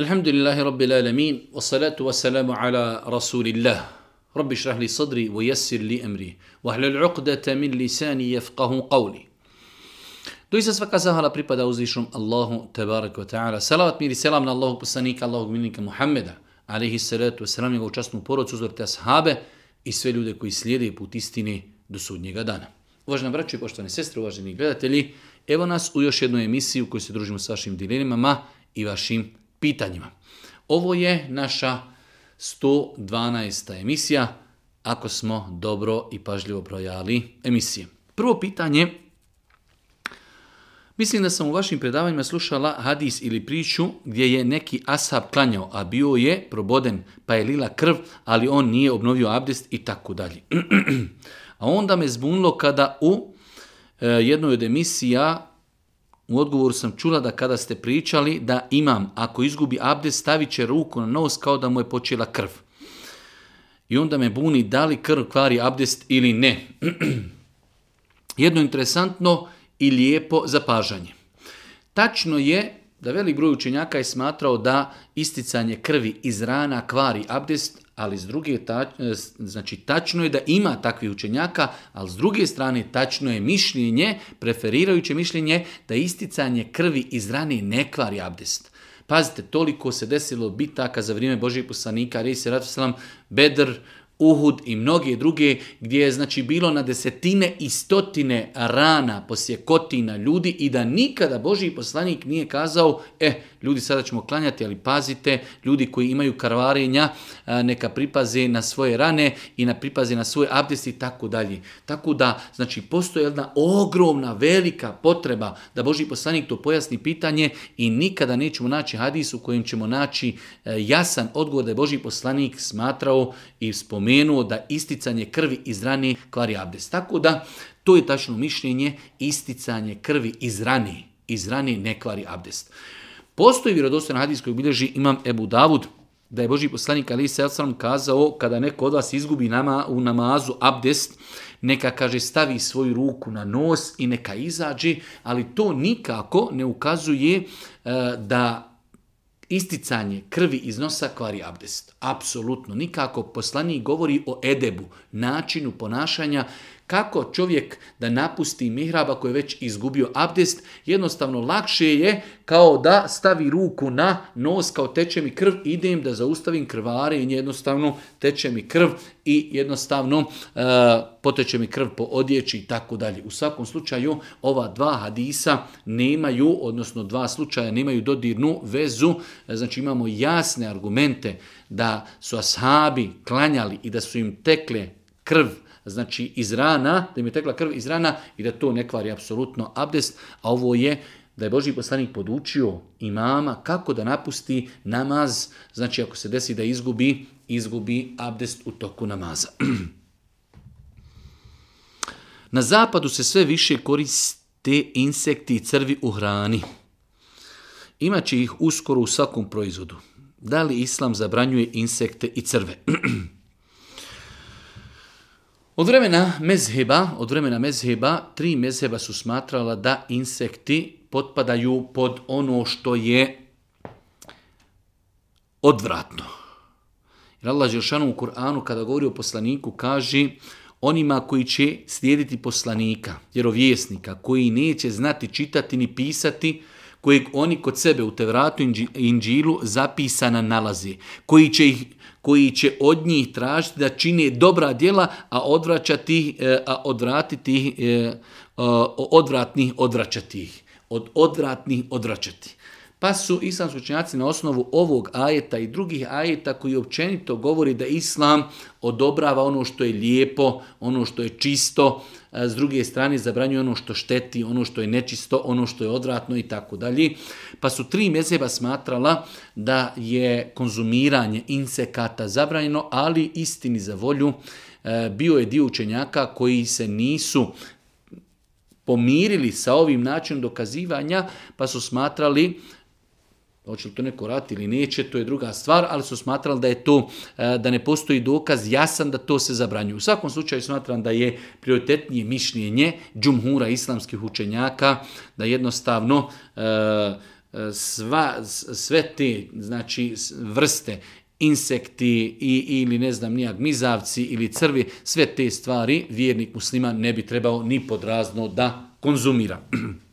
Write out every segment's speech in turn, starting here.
الحمد لله رب العالمين والصلاة والسلام على رسول الله رب اشرح لي صدري ويسر لي أمري وهل العقدة من لساني يفقه قولي Doista svaka zahvala pripada uzvišnom Allahu tebareku ta'ala. Salavat miri selam na Allahog poslanika, Allahog minika Muhammeda, alaihi salatu wasalam, njegovu častnu porodcu, uzvrte ashabe i sve ljude koji slijede put istine do sudnjega dana. Uvažena braćo i poštovane sestre, uvaženi gledatelji, evo nas u još jednoj emisiji u kojoj se družimo s vašim dilinima i vašim pitanjima. Ovo je naša 112. emisija, ako smo dobro i pažljivo brojali emisije. Prvo pitanje, mislim da sam u vašim predavanjima slušala hadis ili priču gdje je neki asab klanjao, a bio je proboden, pa je lila krv, ali on nije obnovio abdest i tako dalje. A onda me zbunilo kada u e, jednoj od emisija U odgovoru sam čula da kada ste pričali da imam, ako izgubi abdest, stavit će ruku na nos kao da mu je počela krv. I onda me buni da li krv kvari abdest ili ne. Jedno interesantno i lijepo zapažanje. Tačno je da velik broj učenjaka je smatrao da isticanje krvi iz rana kvari abdest, ali s druge ta, znači tačno je da ima takvi učenjaka, ali s druge strane tačno je mišljenje, preferirajuće mišljenje, da isticanje krvi iz rane ne kvari abdest. Pazite, toliko se desilo bitaka za vrijeme Božih poslanika, Ali se ratu selam Bedr, Uhud i mnoge druge, gdje je znači bilo na desetine i stotine rana posjekotina ljudi i da nikada Božji poslanik nije kazao, e, eh, ljudi sada ćemo klanjati, ali pazite, ljudi koji imaju karvarenja, neka pripaze na svoje rane i na pripaze na svoje abdesti i tako dalje. Tako da, znači, postoje jedna ogromna, velika potreba da Boži poslanik to pojasni pitanje i nikada nećemo naći hadis u kojem ćemo naći e, jasan odgovor da je Boži poslanik smatrao i spomenuo da isticanje krvi iz rane kvari abdest. Tako da, to je tačno mišljenje, isticanje krvi iz rane, iz rane ne kvari abdest. Postoji vjerodostojan hadis koji bilježi imam Ebu Davud, da je Boži poslanik Ali Selsalam kazao, kada neko od vas izgubi nama u namazu abdest, neka kaže stavi svoju ruku na nos i neka izađe, ali to nikako ne ukazuje e, da isticanje krvi iz nosa kvari abdest. Apsolutno nikako. Poslanik govori o edebu, načinu ponašanja, Kako čovjek da napusti mihraba koji je već izgubio abdest? Jednostavno, lakše je kao da stavi ruku na nos, kao teče mi krv, idem da zaustavim krvarenje, jednostavno teče mi krv i jednostavno e, poteče mi krv po odjeći i tako dalje. U svakom slučaju, ova dva hadisa nemaju, odnosno dva slučaja nemaju dodirnu vezu, e, znači imamo jasne argumente da su ashabi klanjali i da su im tekle krv, znači iz rana, da im je tekla krv iz rana i da to ne kvari apsolutno abdest, a ovo je da je Boži poslanik podučio imama kako da napusti namaz, znači ako se desi da izgubi, izgubi abdest u toku namaza. Na zapadu se sve više koriste insekti i crvi u hrani. Imaće ih uskoro u svakom proizvodu. Da li islam zabranjuje insekte i crve? Od vremena mezheba, od vremena mezheba, tri mezheba su smatrala da insekti potpadaju pod ono što je odvratno. Jer Allah Žešanu u Kur'anu kada govori o poslaniku kaže onima koji će slijediti poslanika, vjerovjesnika, koji neće znati čitati ni pisati, kojeg oni kod sebe u Tevratu i Inđilu zapisana nalazi, koji će ih koji će od njih tražiti da čine dobra djela, a odvraćati e, a odvratiti e, e, odvratnih odvraćati ih. Od odvratnih odvraćati. Pa su islamski učenjaci na osnovu ovog ajeta i drugih ajeta koji općenito govori da islam odobrava ono što je lijepo, ono što je čisto, s druge strane zabranjuje ono što šteti, ono što je nečisto, ono što je odvratno i tako dalje. Pa su tri mezeba smatrala da je konzumiranje insekata zabranjeno, ali istini za volju bio je dio učenjaka koji se nisu pomirili sa ovim načinom dokazivanja, pa su smatrali hoće li to neko rati ili neće, to je druga stvar, ali su smatrali da je to, e, da ne postoji dokaz jasan da to se zabranjuje. U svakom slučaju smatram da je prioritetnije mišljenje džumhura islamskih učenjaka, da jednostavno e, e, sva, sve te znači, vrste insekti i, ili ne znam nijak mizavci ili crvi, sve te stvari vjernik muslima ne bi trebao ni podrazno da konzumira.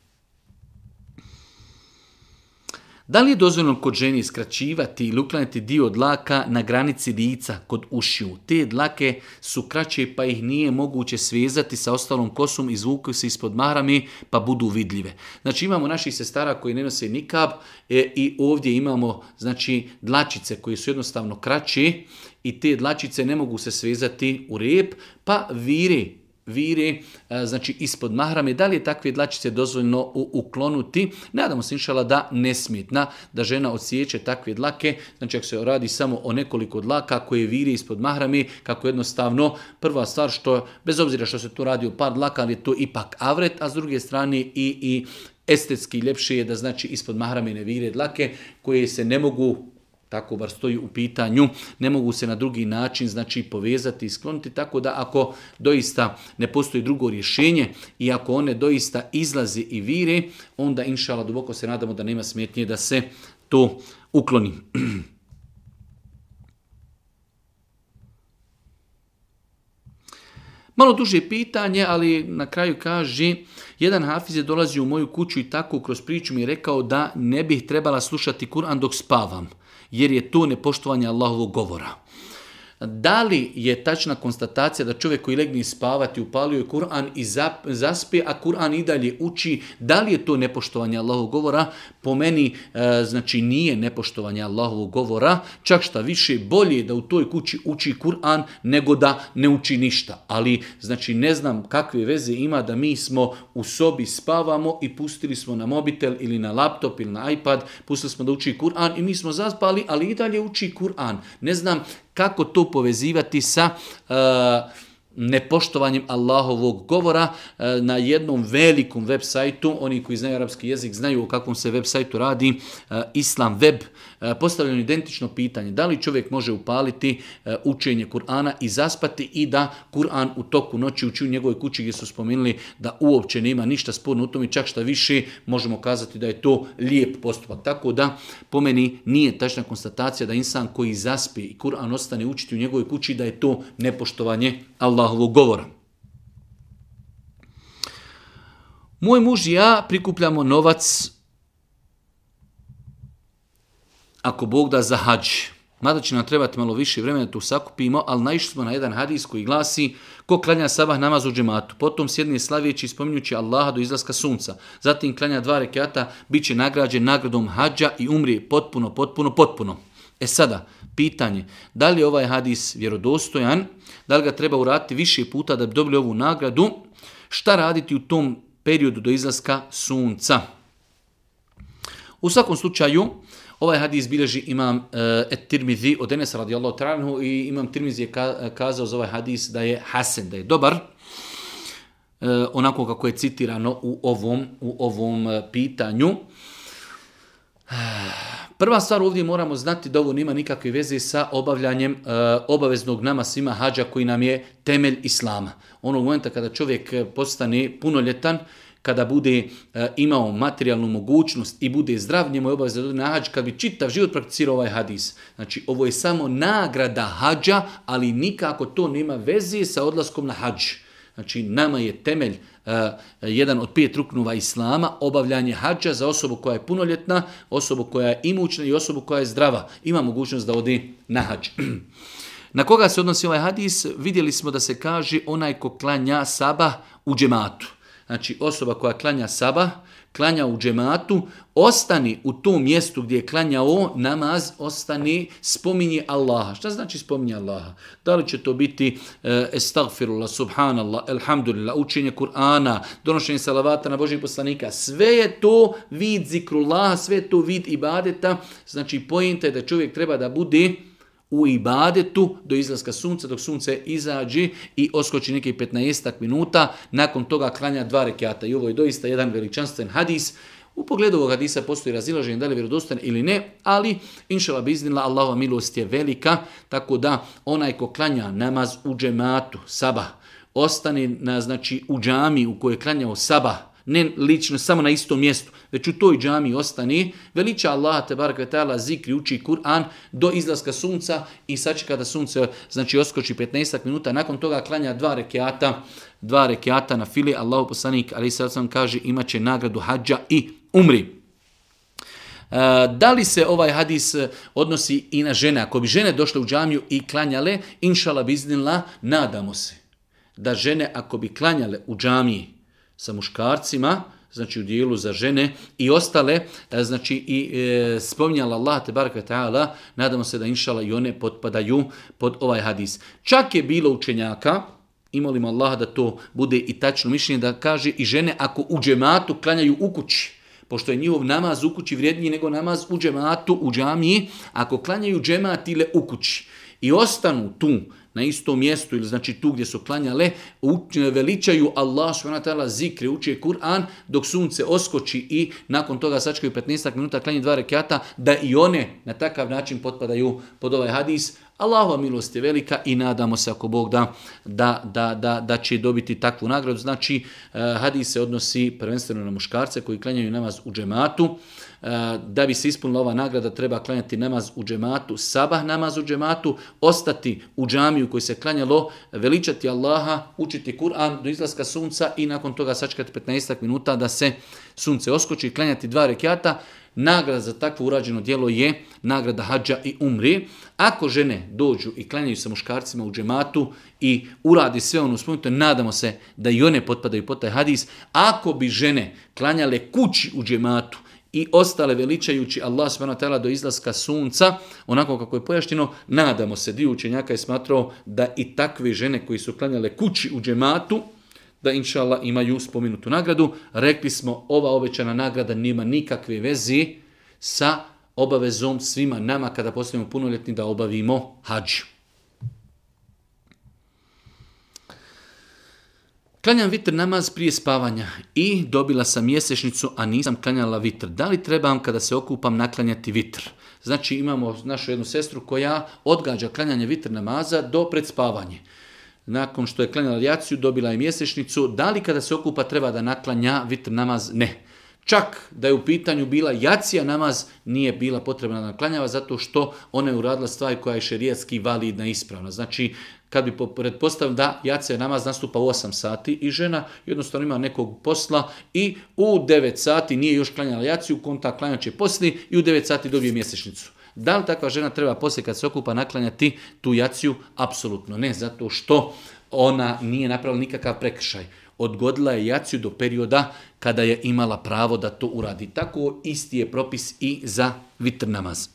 Da li je dozvoljeno kod ženi skraćivati ili uklanjati dio dlaka na granici lica kod ušiju? Te dlake su kraće pa ih nije moguće svezati sa ostalom kosom i zvukaju se ispod mahrami pa budu vidljive. Znači imamo naših sestara koji ne nose nikab e, i ovdje imamo znači dlačice koje su jednostavno kraće i te dlačice ne mogu se svezati u rep pa viri vire, e, znači ispod mahrame, da li je takve dlačice dozvoljno uklonuti? Nadamo se inšala da nesmjetna, da žena osjeće takve dlake, znači ako se radi samo o nekoliko dlaka koje vire ispod mahrame, kako jednostavno, prva stvar što, bez obzira što se tu radi o par dlaka, ali je to ipak avret, a s druge strane i, i estetski ljepše je da znači ispod mahrame ne vire dlake koje se ne mogu tako bar stoji u pitanju, ne mogu se na drugi način znači povezati i skloniti, tako da ako doista ne postoji drugo rješenje i ako one doista izlazi i vire, onda inšala duboko se nadamo da nema smetnje da se to ukloni. Malo duže pitanje, ali na kraju kaže, jedan hafiz je dolazio u moju kuću i tako kroz priču mi je rekao da ne bih trebala slušati Kur'an dok spavam jer je to nepoštovanje Allahovog govora da li je tačna konstatacija da čovjek koji legni spavati upaljuje Kur'an i zaspi, a Kur'an i dalje uči, da li je to nepoštovanje Allahovog govora? Po meni e, znači nije nepoštovanje Allahovog govora, čak šta više bolje da u toj kući uči Kur'an nego da ne uči ništa. Ali znači ne znam kakve veze ima da mi smo u sobi spavamo i pustili smo na mobitel ili na laptop ili na iPad, pustili smo da uči Kur'an i mi smo zaspali, ali i dalje uči Kur'an. Ne znam kako to povezivati sa e, nepoštovanjem Allahovog govora e, na jednom velikom web sajtu, oni koji znaju arapski jezik znaju o kakvom se web sajtu radi, e, Islam web, e, E, postavljeno identično pitanje da li čovjek može upaliti e, učenje Kur'ana i zaspati i da Kur'an u toku noći uči u njegovoj kući gdje su spomenuli da uopće nema ništa sporno u tom i čak šta više možemo kazati da je to lijep postupak. Tako da po meni nije tačna konstatacija da insan koji zaspije i Kur'an ostane učiti u njegovoj kući da je to nepoštovanje Allahovog govora. Moj muž i ja prikupljamo novac učenje ako Bog da za hađ. Mada će nam trebati malo više vremena da to sakupimo, ali naišli smo na jedan hadis koji glasi ko klanja sabah namaz u džematu, potom sjedne slavijeći spominjući Allaha do izlaska sunca, zatim klanja dva rekiata, bit će nagrađen nagradom hađa i umrije potpuno, potpuno, potpuno. E sada, pitanje, da li ovaj hadis vjerodostojan, da li ga treba urati više puta da bi dobili ovu nagradu, šta raditi u tom periodu do izlaska sunca? U svakom slučaju, Ovaj hadis bilježi imam uh, e, Et-Tirmizi od Enes radijallahu ta'alahu i imam Tirmizi je e, kazao za ovaj hadis da je hasen, da je dobar. Uh, onako kako je citirano u ovom, u ovom uh, pitanju. Prva stvar ovdje moramo znati da ovo nima nikakve veze sa obavljanjem e, obaveznog nama svima hađa koji nam je temelj islama. Onog momenta kada čovjek postane punoljetan, kada bude e, imao materijalnu mogućnost i bude zdrav, njemu je obavez da dođe na hađ, kad bi čitav život prakticirao ovaj hadis. Znači, ovo je samo nagrada hađa, ali nikako to nema veze sa odlaskom na hađ. Znači, nama je temelj Uh, jedan od pet ruknova islama, obavljanje hađa za osobu koja je punoljetna, osobu koja je imućna i osobu koja je zdrava, ima mogućnost da ode na hađ. na koga se odnosi ovaj hadis? Vidjeli smo da se kaže onaj ko klanja sabah u džematu znači osoba koja klanja sabah, klanja u džematu, ostani u tom mjestu gdje je klanjao namaz, ostani, spominje Allaha. Šta znači spominje Allaha? Da li će to biti e, estagfirullah, subhanallah, elhamdulillah, učenje Kur'ana, donošenje salavata na Božih poslanika, sve je to vid zikrullaha, sve je to vid ibadeta, znači pojenta je da čovjek treba da bude u ibadetu do izlaska sunca, dok sunce izađe i oskoči neke 15 minuta, nakon toga klanja dva rekiata. I ovo je doista jedan veličanstven hadis. U pogledu ovog hadisa postoji razilaženje da li je vjerodostan ili ne, ali inšala bi iznila, Allahova milost je velika, tako da onaj ko klanja namaz u džematu, sabah, ostane na, znači, u džami u kojoj je klanjao sabah, ne lično samo na istom mjestu, već u toj džami ostani, veliča Allaha te barakvetala zikri uči Kur'an do izlaska sunca i sad će kada sunce znači oskoči 15 minuta, nakon toga klanja dva rekiata, dva rekiata na fili, Allahu poslanik ali sad sam kaže imaće nagradu hađa i umri. E, da li se ovaj hadis e, odnosi i na žene? Ako bi žene došle u džamiju i klanjale, inšala biznila, nadamo se da žene ako bi klanjale u džamiji, sa muškarcima, znači u dijelu za žene i ostale, e, znači i e, spominjala Allah, te baraka ta'ala, nadamo se da inšala i one potpadaju pod ovaj hadis. Čak je bilo učenjaka, imali mu Allah da to bude i tačno mišljenje, da kaže i žene ako u džematu klanjaju u kući, pošto je njihov namaz u kući vrijedniji nego namaz u džematu u džamiji, ako klanjaju džemat ili u kući i ostanu tu, na istom mjestu ili znači tu gdje su klanjale, veličaju Allah s.w.t. zikri, uče Kur'an, dok sunce oskoči i nakon toga sačkaju 15 minuta klanje dva rekiata, da i one na takav način potpadaju pod ovaj hadis, Allahova milost je velika i nadamo se ako Bog da, da, da, da, da će dobiti takvu nagradu. Znači, eh, hadis se odnosi prvenstveno na muškarce koji klanjaju namaz u džematu. Eh, da bi se ispunila ova nagrada treba klanjati namaz u džematu, sabah namaz u džematu, ostati u džamiju koji se klanjalo, veličati Allaha, učiti Kur'an do izlaska sunca i nakon toga sačekati 15 minuta da se sunce oskoči, klanjati dva rekiata, Nagrada za takvo urađeno dijelo je nagrada hađa i umri. Ako žene dođu i klanjaju sa muškarcima u džematu i uradi sve ono spomenuto, nadamo se da i one potpadaju pod taj hadis. Ako bi žene klanjale kući u džematu i ostale veličajući Allah s.w.t. do izlaska sunca, onako kako je pojašteno, nadamo se, dio učenjaka je smatrao da i takve žene koji su klanjale kući u džematu, da inša Allah imaju spomenutu nagradu. Rekli smo, ova obećana nagrada nima nikakve veze sa obavezom svima nama kada postavimo punoljetni da obavimo hađ. Klanjam vitr namaz prije spavanja i dobila sam mjesečnicu, a nisam klanjala vitr. Da li trebam kada se okupam naklanjati vitr? Znači imamo našu jednu sestru koja odgađa klanjanje vitr namaza do pred spavanje nakon što je klanjala jaciju, dobila je mjesečnicu, da li kada se okupa treba da naklanja vitr namaz? Ne. Čak da je u pitanju bila jacija namaz, nije bila potrebna da naklanjava, zato što ona je uradila stvari koja je šerijatski validna ispravna. Znači, kad bi predpostavljeno da jacija namaz nastupa u 8 sati i žena jednostavno ima nekog posla i u 9 sati nije još klanjala jaciju, konta klanjač je posli i u 9 sati dobije mjesečnicu. Da li takva žena treba poslije kad se okupa naklanjati tu jaciju? Apsolutno ne, zato što ona nije napravila nikakav prekršaj. Odgodila je jaciju do perioda kada je imala pravo da to uradi. Tako isti je propis i za vitr namaz.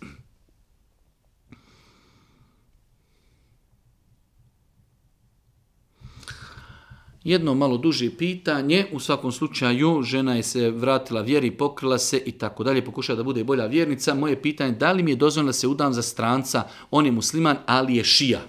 jedno malo duže pitanje, u svakom slučaju žena je se vratila vjeri, pokrila se i tako dalje, pokušava da bude bolja vjernica. Moje pitanje je da li mi je dozvoljeno da se udam za stranca, on je musliman, ali je šija.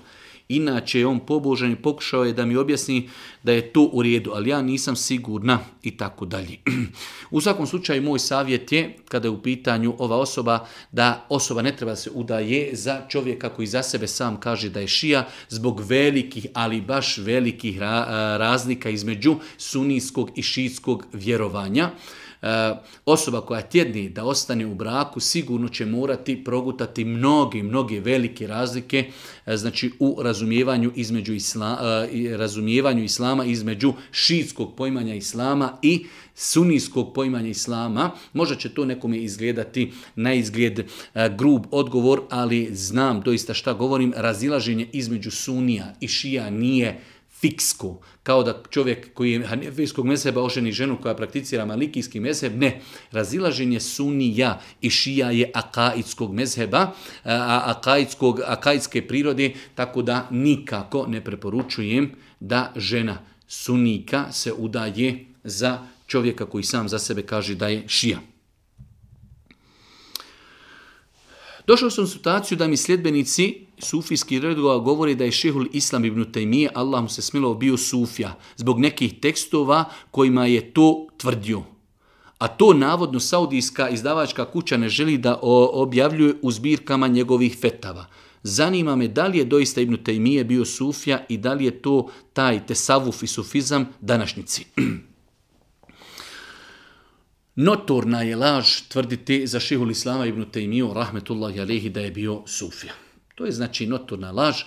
Inače je on pobožan i pokušao je da mi objasni da je to u redu, ali ja nisam sigurna i tako dalje. U svakom slučaju moj savjet je, kada je u pitanju ova osoba, da osoba ne treba se udaje za čovjeka koji za sebe sam kaže da je šija zbog velikih, ali baš velikih razlika između sunijskog i šijskog vjerovanja. E, osoba koja tjedni da ostane u braku sigurno će morati progutati mnoge, mnoge velike razlike e, znači u razumijevanju između isla, e, razumijevanju islama između šiitskog poimanja islama i sunijskog poimanja islama. Možda će to nekom izgledati na izgled grub odgovor, ali znam doista šta govorim, razilaženje između sunija i šija nije fiksko, kao da čovjek koji je hanefijskog meseba oženi ženu koja prakticira malikijski mezheb, ne. Razilaženje sunija i šija je akaitskog mezheba, a akaitskog, akaitske prirode, tako da nikako ne preporučujem da žena sunika se udaje za čovjeka koji sam za sebe kaže da je šija. Došao sam u situaciju da mi sljedbenici sufijski redova govori da je šehul Islam ibn Taymiye, Allah mu se smilo bio sufija, zbog nekih tekstova kojima je to tvrdio. A to navodno saudijska izdavačka kuća ne želi da objavljuje u zbirkama njegovih fetava. Zanima me da li je doista Ibn Taymiye bio sufija i da li je to taj tesavuf i sufizam današnjici. Notorna je laž tvrditi za šihul islama Ibn Taymiyeo, rahmetullahi alehi, da je bio sufija. To je znači noturna laž. E,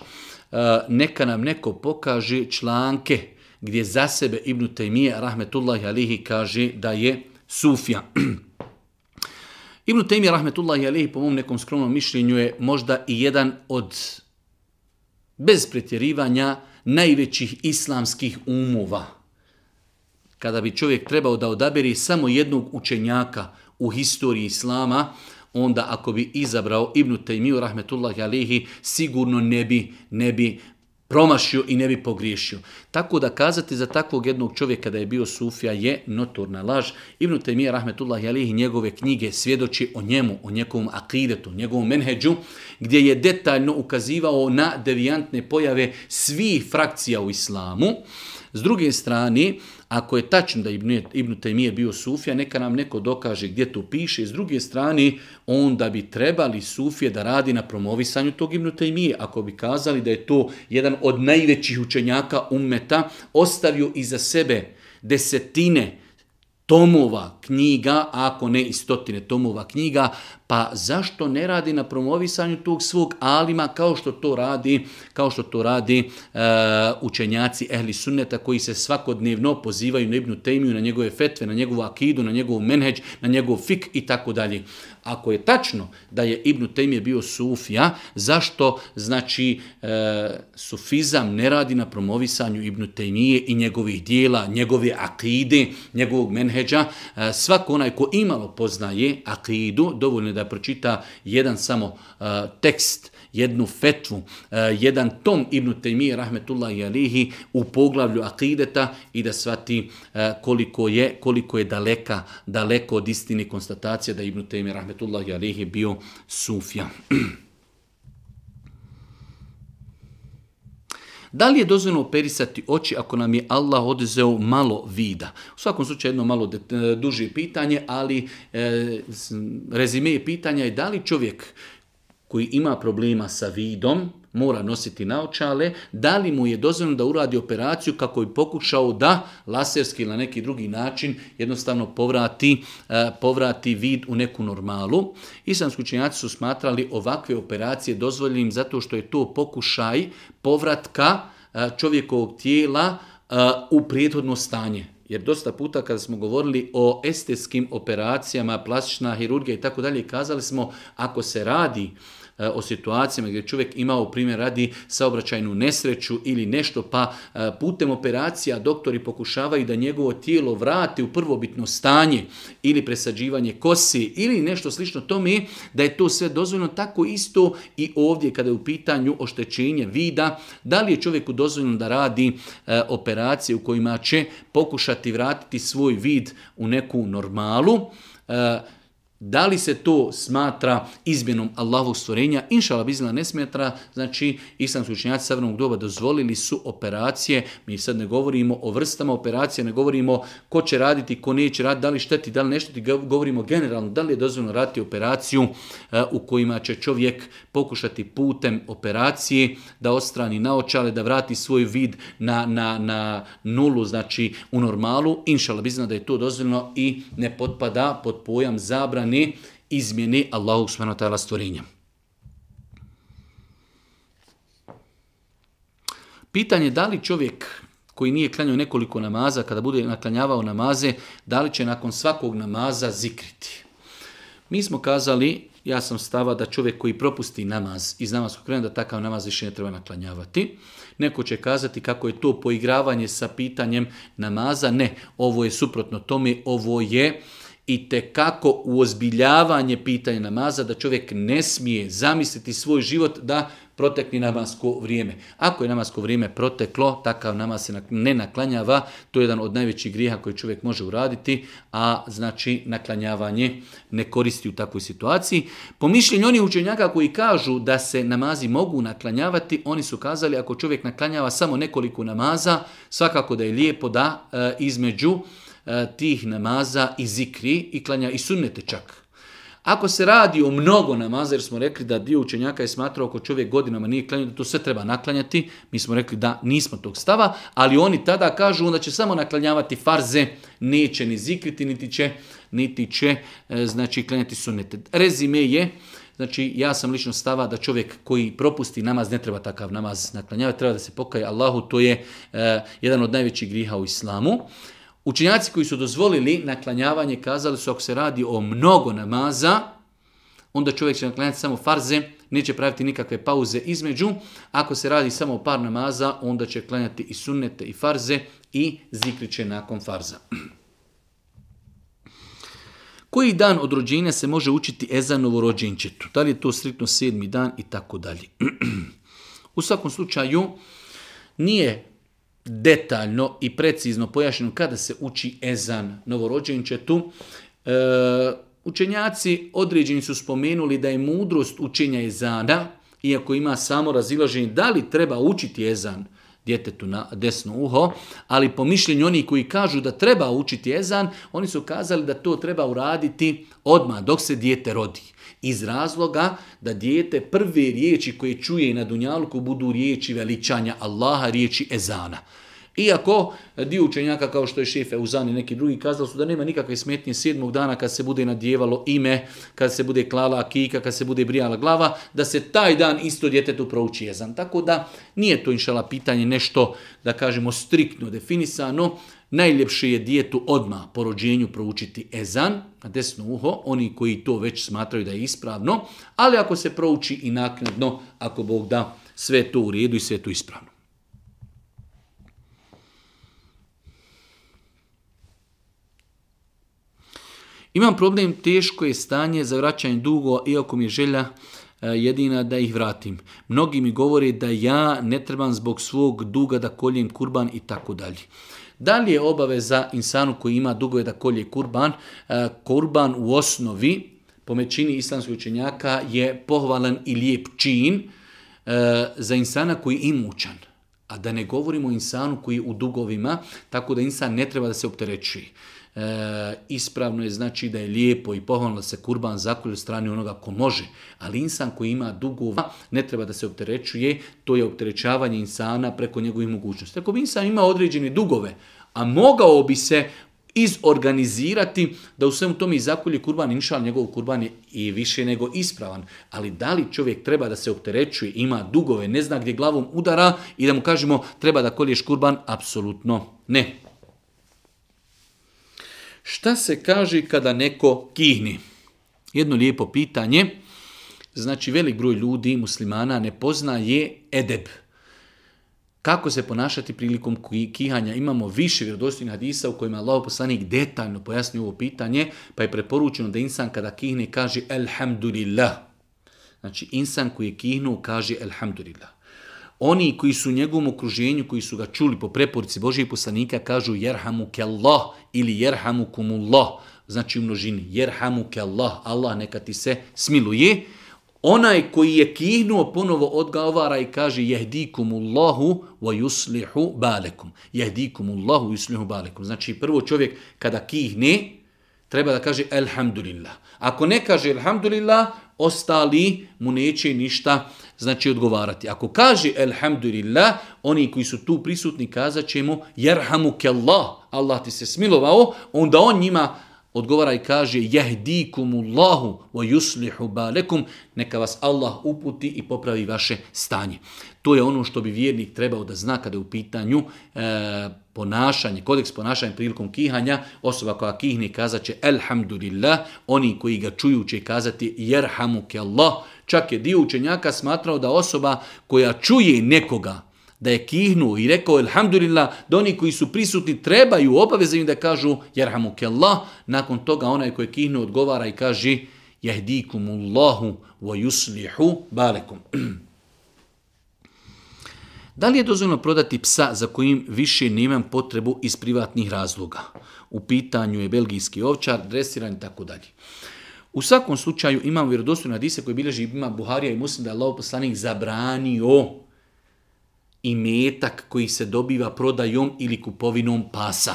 neka nam neko pokaže članke gdje za sebe Ibnu Tajmije, rahmetullahi alihi, kaže da je Sufja. Ibnu Tajmije, rahmetullahi alihi, po mom nekom skromnom mišljenju je možda i jedan od, bez pretjerivanja, najvećih islamskih umova. Kada bi čovjek trebao da odabiri samo jednog učenjaka u historiji islama, onda ako bi izabrao Ibnu Tejmiju, rahmetullahi alihi, sigurno ne bi, ne bi promašio i ne bi pogriješio. Tako da kazati za takvog jednog čovjeka da je bio Sufija je notorna laž. Ibnu Tejmije, rahmetullahi alihi, njegove knjige svjedoči o njemu, o njegovom akidetu, njegovom menheđu, gdje je detaljno ukazivao na devijantne pojave svih frakcija u islamu. S druge strane, Ako je tačno da Ibn, Ibn Taymi je bio Sufija, neka nam neko dokaže gdje to piše. S druge strane, onda bi trebali Sufije da radi na promovisanju tog Ibn Taymi. Ako bi kazali da je to jedan od najvećih učenjaka ummeta, ostavio iza sebe desetine učenjaka, tomova knjiga, ako ne i stotine tomova knjiga, pa zašto ne radi na promovisanju tog svog alima kao što to radi, kao što to radi e, učenjaci ehli sunneta koji se svakodnevno pozivaju na Ibnu Tejmiju, na njegove fetve, na njegovu akidu, na njegovu menheđ, na njegov fik i tako dalje. Ako je tačno da je Ibnu Tejmije bio sufija, zašto znači e, sufizam ne radi na promovisanju Ibnu Tejmije i njegovih dijela, njegove akide, njegovog menheđa? E, svako onaj ko imalo poznaje akidu, dovoljno je da pročita jedan samo e, tekst, jednu fetvu, e, jedan tom Ibnu Tejmije, rahmetullahi alihi, u poglavlju akideta i da shvati e, koliko, je, koliko je daleka, daleko od istine konstatacija da Ibnu Tejmije, rahmetullahi rahmetullahi alihi bio sufja. Da li je dozvoljeno operisati oči ako nam je Allah odzeo malo vida? U svakom slučaju jedno malo e, duže pitanje, ali e, rezime pitanja je da li čovjek koji ima problema sa vidom, mora nositi naočale, da li mu je dozvoljeno da uradi operaciju kako bi pokušao da laserski ili na neki drugi način jednostavno povrati, e, povrati vid u neku normalu. Islamski učenjaci su smatrali ovakve operacije dozvoljenim zato što je to pokušaj povratka e, čovjekovog tijela e, u prijedhodno stanje. Jer dosta puta kada smo govorili o estetskim operacijama, plastična hirurgija i tako dalje, kazali smo ako se radi uh, E, o situacijama gdje čovjek imao primjer radi saobraćajnu nesreću ili nešto pa e, putem operacija doktori pokušavaju da njegovo tijelo vrati u prvobitno stanje ili presađivanje kosi ili nešto slično tome da je to sve dozvoljeno tako isto i ovdje kada je u pitanju oštećenje vida da li je čovjeku dozvoljeno da radi e, operacije u kojima će pokušati vratiti svoj vid u neku normalu Uh, Da li se to smatra izmjenom Allahovog stvorenja? Inšala bizna ne smetra, znači islamski učenjaci savrnog doba dozvolili su operacije, mi sad ne govorimo o vrstama operacije, ne govorimo ko će raditi, ko neće raditi, da li šteti, da li nešto, govorimo generalno da li je dozvoljno raditi operaciju e, u kojima će čovjek pokušati putem operacije da ostrani naočale, da vrati svoj vid na, na, na nulu, znači u normalu. Inšala bizna da je to dozvoljno i ne potpada pod pojam zabrane izmjene, izmjene Allahog subhanahu ta'ala stvorenja. Pitanje da li čovjek koji nije klanjao nekoliko namaza, kada bude naklanjavao namaze, da li će nakon svakog namaza zikriti? Mi smo kazali, ja sam stava da čovjek koji propusti namaz iz namazskog krenja, da takav namaz više ne treba naklanjavati. Neko će kazati kako je to poigravanje sa pitanjem namaza. Ne, ovo je suprotno tome, ovo je... Uh, i te kako uozbiljavanje pitanja namaza da čovjek ne smije zamisliti svoj život da protekni namasko vrijeme. Ako je namasko vrijeme proteklo, takav namaz se ne naklanjava, to je jedan od najvećih griha koji čovjek može uraditi, a znači naklanjavanje ne koristi u takvoj situaciji. Po mišljenju onih učenjaka koji kažu da se namazi mogu naklanjavati, oni su kazali ako čovjek naklanjava samo nekoliko namaza, svakako da je lijepo da e, između E, tih namaza i zikri i klanja i sunnete čak. Ako se radi o mnogo namaza, jer smo rekli da dio učenjaka je smatrao ako čovjek godinama nije klanjao, da to sve treba naklanjati, mi smo rekli da nismo tog stava, ali oni tada kažu onda će samo naklanjavati farze, neće ni zikriti, niti će, niti će e, znači, klanjati sunnete. Rezime je, znači ja sam lično stava da čovjek koji propusti namaz, ne treba takav namaz naklanjavati, treba da se pokaje Allahu, to je uh, jedan od najvećih griha u islamu. Uh, Učenjaci koji su dozvolili naklanjavanje kazali su ako se radi o mnogo namaza, onda čovjek će naklanjati samo farze, neće praviti nikakve pauze između. Ako se radi samo o par namaza, onda će klanjati i sunnete i farze i zikriće nakon farza. Koji dan od rođenja se može učiti Ezanovo rođenčetu? Da li je to striktno sedmi dan i tako dalje? U svakom slučaju, nije detaljno i precizno pojašnjeno kada se uči ezan novorođenčetu. E, učenjaci određeni su spomenuli da je mudrost učenja ezana, iako ima samo razilaženje da li treba učiti ezan djetetu na desno uho, ali po mišljenju oni koji kažu da treba učiti ezan, oni su kazali da to treba uraditi odmah dok se dijete rodi. Iz razloga da dijete prve riječi koje čuje na dunjalku budu riječi veličanja Allaha, riječi ezana. Iako dio učenjaka kao što je šef Euzan i neki drugi kazali su da nema nikakve smetnje sedmog dana kad se bude nadjevalo ime, kad se bude klala kika, kad se bude brijala glava, da se taj dan isto djetetu prouči jezan. Tako da nije to inšala pitanje nešto da kažemo striktno definisano, Najljepše je dijetu odma po rođenju proučiti ezan, na desno uho, oni koji to već smatraju da je ispravno, ali ako se prouči i naknadno, ako Bog da, sve to u redu i sve to ispravno. Imam problem, teško je stanje za vraćanje dugo, iako mi je želja e, jedina da ih vratim. Mnogi mi govore da ja ne trebam zbog svog duga da koljem kurban i tako dalje. Da li je obaveza insanu koji ima dugove da kolje kurban? E, kurban u osnovi, po mećini islamskog učenjaka, je pohvalan i lijep čin e, za insana koji je imućan. A da ne govorimo o insanu koji je u dugovima, tako da insan ne treba da se opterećuje. E, ispravno je znači da je lijepo i pohvalno da se kurban zakolje od strane onoga ko može, ali insan koji ima dugova ne treba da se opterećuje, to je opterećavanje insana preko njegovih mogućnosti. Ako bi insan imao određene dugove, a mogao bi se izorganizirati da u svemu tome i zakolje kurban inšal, njegov kurban je i više nego ispravan. Ali da li čovjek treba da se opterećuje, ima dugove, ne zna gdje glavom udara i da mu kažemo treba da kolješ kurban, apsolutno ne. Šta se kaže kada neko kihni? Jedno lijepo pitanje. Znači, velik broj ljudi, muslimana, ne poznaje edeb. Kako se ponašati prilikom kihanja? Imamo više vjerodostojnih hadisa u kojima Allah poslanik detaljno pojasni ovo pitanje, pa je preporučeno da insan kada kihne kaže Elhamdulillah. Znači, insan koji je kihnuo kaže Elhamdulillah oni koji su u njegovom okruženju, koji su ga čuli po preporici Božije poslanika, kažu jerhamu kellah ili jerhamu kumullah, znači u množini, jerhamu kellah, Allah neka ti se smiluje. Onaj koji je kihnuo ponovo odgovara i kaže jehdikumullahu wa yuslihu balekum. Jehdikumullahu yuslihu balekum. Znači prvo čovjek kada kihne, treba da kaže elhamdulillah. Ako ne kaže elhamdulillah, ostali mu neće ništa znači odgovarati. Ako kaže elhamdulillah, oni koji su tu prisutni kazat će mu jerhamu kellah, Allah ti se smilovao, onda on njima odgovara i kaže jehdikumullahu wa yuslihu balekum, neka vas Allah uputi i popravi vaše stanje. To je ono što bi vjernik trebao da zna kada je u pitanju e, ponašanje, kodeks ponašanja prilikom kihanja. Osoba koja kihne kazat će Elhamdulillah, oni koji ga čuju će kazati Jerhamu ke Allah. Čak je dio učenjaka smatrao da osoba koja čuje nekoga da je kihnuo i rekao Elhamdulillah, da oni koji su prisutni trebaju obavezaju da kažu Jerhamu ke Allah. Nakon toga onaj koji je kihnuo odgovara i kaže Jahdikumullahu wa yuslihu balekum. Da li je dozvoljno prodati psa za kojim više nemam potrebu iz privatnih razloga? U pitanju je belgijski ovčar, dresiran i tako dalje. U svakom slučaju imamo vjerodostojno hadise koje bilježi ima Buharija i Muslim da je Allah poslanik zabranio i metak koji se dobiva prodajom ili kupovinom pasa.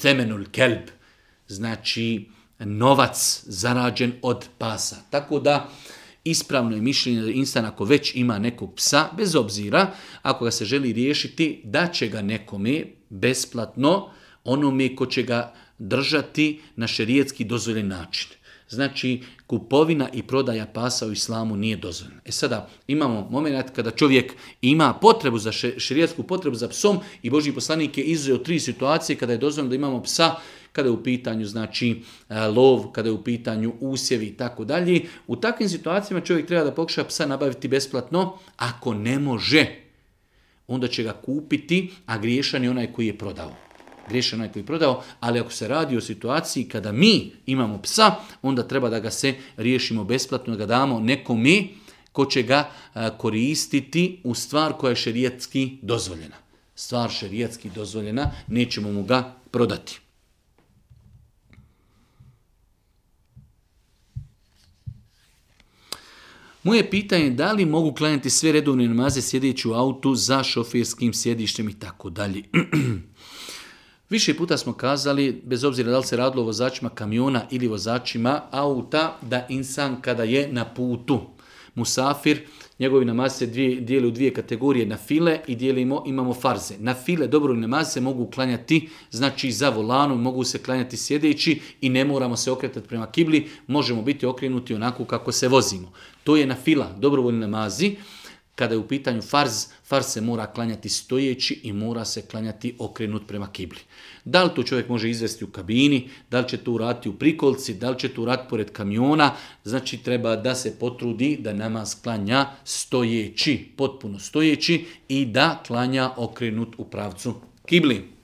Femenul kelb, znači novac zarađen od pasa. Tako da, ispravno je mišljenje da instan ako već ima nekog psa, bez obzira, ako ga se želi riješiti, da će ga nekome besplatno onome ko će ga držati na šerijetski dozvoljen način. Znači, kupovina i prodaja pasa u islamu nije dozvoljena. E sada, imamo moment kada čovjek ima potrebu za šerijetsku potrebu za psom i Boži poslanik je izuzeo tri situacije kada je dozvoljeno da imamo psa uh, kada je u pitanju znači e, lov, kada je u pitanju usjevi i tako dalje. U takvim situacijama čovjek treba da pokuša psa nabaviti besplatno, ako ne može, onda će ga kupiti, a griješan je onaj koji je prodao. Griješan je onaj koji je prodao, ali ako se radi o situaciji kada mi imamo psa, onda treba da ga se riješimo besplatno, da ga damo nekome ko će ga e, koristiti u stvar koja je šerijetski dozvoljena. Stvar šerijetski dozvoljena, nećemo mu ga prodati. Moje pitanje je da li mogu klanjati sve redovne namaze sjedeći u autu za šofirskim sjedištem i tako dalje. Više puta smo kazali, bez obzira da li se radilo o vozačima kamiona ili vozačima auta, da insan kada je na putu, musafir, njegovi namaz se dvije, dijeli u dvije kategorije, na file i dijelimo, imamo farze. Na file dobro namaz se mogu klanjati, znači za volanom, mogu se klanjati sjedeći i ne moramo se okretati prema kibli, možemo biti okrenuti onako kako se vozimo. To je na fila, dobrovoljni namazi. namazi kada je u pitanju farz, farz se mora klanjati stojeći i mora se klanjati okrenut prema kibli. Da li to čovjek može izvesti u kabini, da li će to urati u prikolci, da li će to urati pored kamiona, znači treba da se potrudi da namaz klanja stojeći, potpuno stojeći i da klanja okrenut u pravcu kibli.